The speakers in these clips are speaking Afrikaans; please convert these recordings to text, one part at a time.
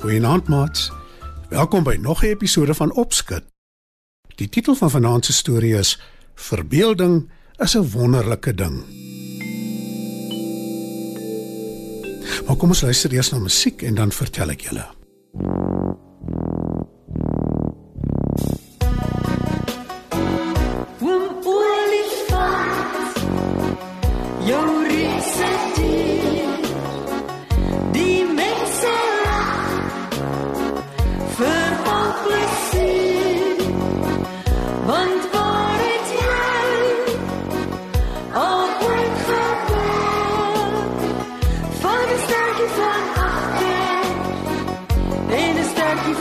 Goeienaand maats. Welkom by nog 'n episode van Opskud. Die titel van vanaand se storie is Verbeelding is 'n wonderlike ding. Maar kom ons luister eers na musiek en dan vertel ek julle.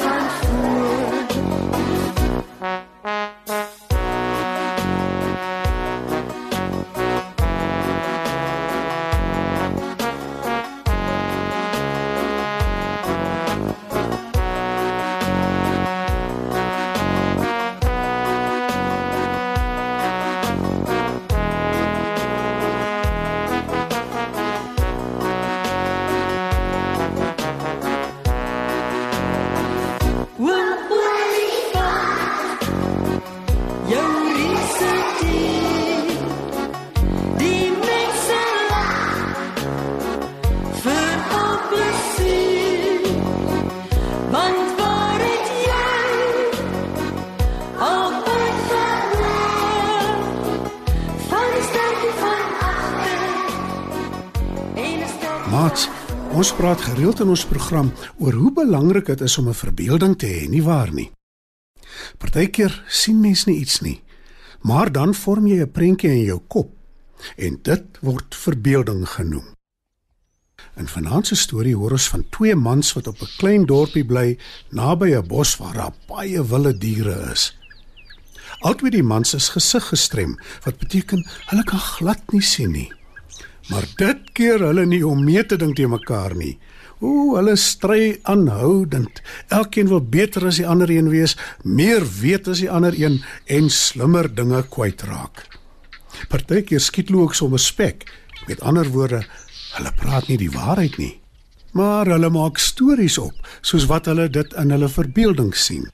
Een sterkie Maats, ons praat gereeld in ons program oor hoe belangrik dit is om 'n verbeelding te hê, nie waar nie? Partykeer sien mens nie iets nie, maar dan vorm jy 'n prentjie in jou kop en dit word verbeelding genoem. In vanaand se storie hoor ons van twee mans wat op 'n klein dorpie bly naby 'n bos waar daar baie wilde diere is. Albei die mans is gesig gestrem, wat beteken hulle kan glad nie sien nie. Maar dit keer hulle nie om mee te dink te mekaar nie. Ooh, hulle stry aanhoudend. Elkeen wil beter as die ander een wees, meer weet as die ander een en slimmer dinge kwytraak. Partykeer skiet hulle ook sommer spek. Met ander woorde, hulle praat nie die waarheid nie. Maar hulle maak stories op, soos wat hulle dit in hulle verbeelding sien.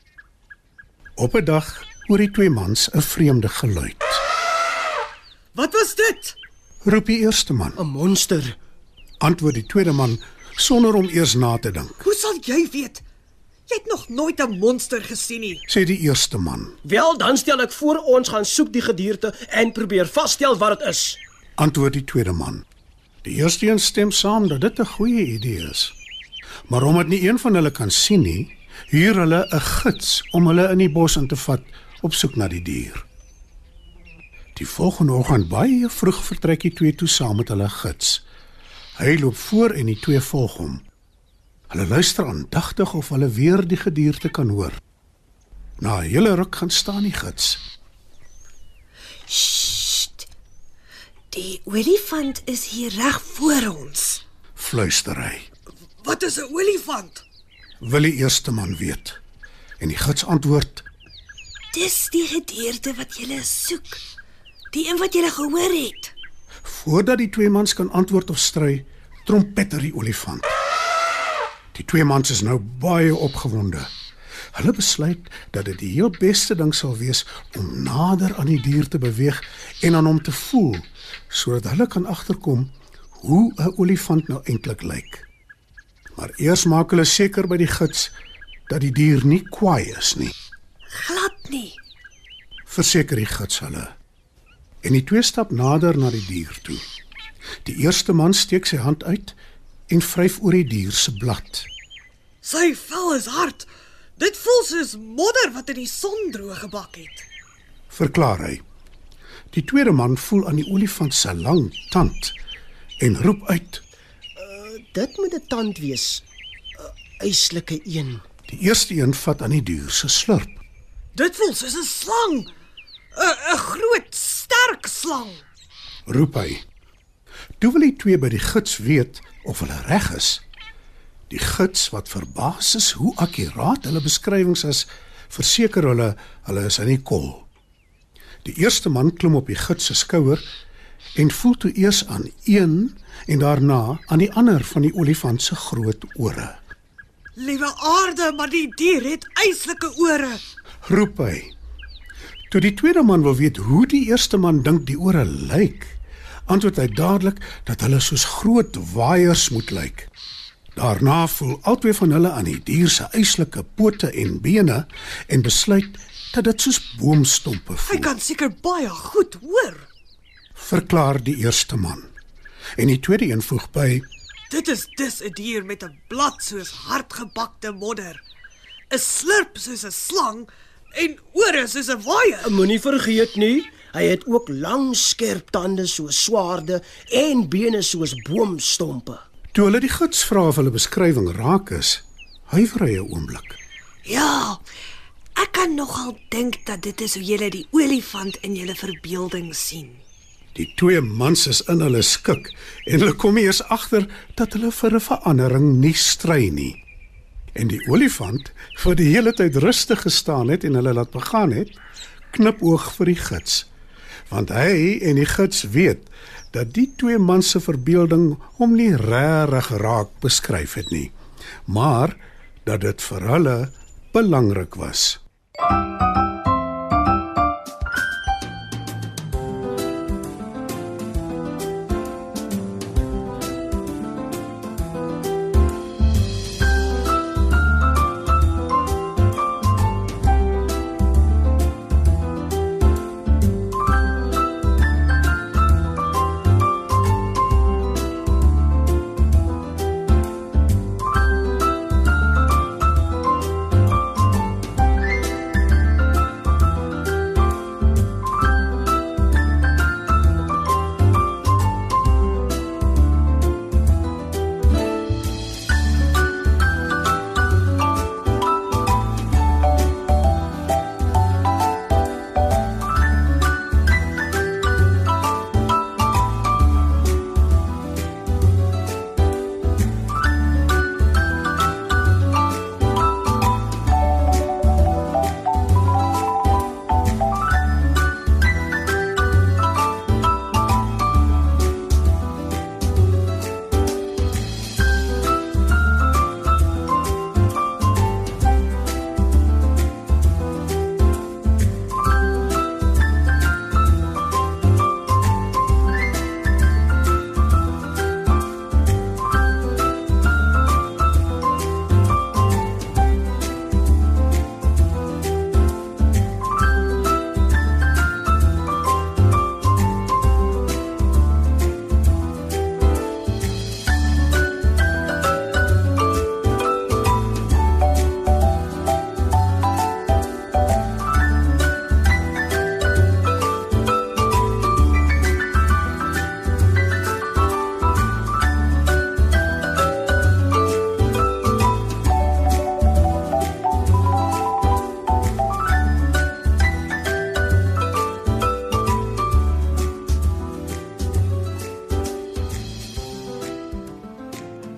Op 'n dag hoor die twee mans 'n vreemde geluid. Wat was dit? Roep die eerste man. 'n Monster. Antwoord die tweede man sonder om eers na te dink. Hoe sal jy weet? Jy het nog nooit 'n monster gesien nie. Sê die eerste man. Wel, dan stel ek voor ons gaan soek die gedierte en probeer vasstel wat dit is. Antwoord die tweede man. Die eerste een stem saam dat dit 'n goeie idee is. Maar omdat nie een van hulle kan sien nie, huur hulle 'n gids om hulle in die bos in te vat op soek na die dier. Die volgende oggend baie vroeg vertrek die twee toe saam met hulle gids. Hy loop voor en die twee volg hom. Hulle luister aandagtig of hulle weer die gedierte kan hoor. Na 'n hele ruk gaan staan die gids. Sst. Die olifant is hier reg voor ons. Fluister hy. Wat is 'n olifant? Wil die eerste man weet. En die gids antwoord: Dis die gedierde wat jy soek. Die een wat jy gehoor het. Voordat die twee mans kan antwoord of stry, trompeter die olifant. Die twee mans is nou baie opgewonde. Hulle besluit dat dit die heel beste ding sal wees om nader aan die dier te beweeg en aan hom te voel sodat hulle kan agterkom hoe 'n olifant nou eintlik lyk. Maar eers maak hulle seker by die gids dat die dier nie kwaai is nie. Glad nie. Verseker die gids hulle. En die twee stap nader na die dier toe. Die eerste man steek sy hand uit en vryf oor die dier se blad. Sy vel is hard. Dit voel soos modder wat in die son droog gebak het. Verklaar hy. Die tweede man voel aan die olifant se lang tand en roep uit. Dit moet 'n tand wees. 'n Eislike een. Die eerste een vat aan die dier se slurp. Dit voel soos 'n slang. 'n 'n groot, sterk slang. roep hy. Toe wil die twee by die gids weet of hulle reg is. Die gids wat verbaas is hoe akkuraat hulle beskrywings is, verseker hulle hulle is in die kol. Die eerste man klim op die gids se skouer en voel toe eers aan een en daarna aan die ander van die olifant se groot ore. Liewe aarde, maar die dier het eislike ore. Roep hy. Toe die tweede man wil weet hoe die eerste man dink die ore lyk, antwoord hy dadelik dat hulle soos groot waaiers moet lyk. Daarna voel albei van hulle aan die dier se eislike pote en bene en besluit dat dit soos boomstompe Hy voel. kan seker baie goed hoor. Verklaar die eerste man. En die tweede een voeg by: Dit is dis 'n dier met 'n blad soos hardgebakte modder. 'n Slurp soos 'n slang en ore soos 'n waaier. Moenie vergeet nie, hy het ook lang skerp tande soos swaarde en bene soos boomstompe. Toe hulle die gids vra of hulle beskrywing raak is, huiwer hy 'n oomblik. Ja. Ek kan nogal dink dat dit is hoe jy die olifant in jou verbeelding sien. Die twee mans is in hulle skik en hulle kom eers agter dat hulle vir 'n verandering nie stry nie. En die olifant, wat die hele tyd rustig gestaan het en hulle laat begaan het, knipoog vir die gids. Want hy en die gids weet dat die twee mans se verbeelding hom nie regtig raak beskryf het nie, maar dat dit vir hulle belangrik was.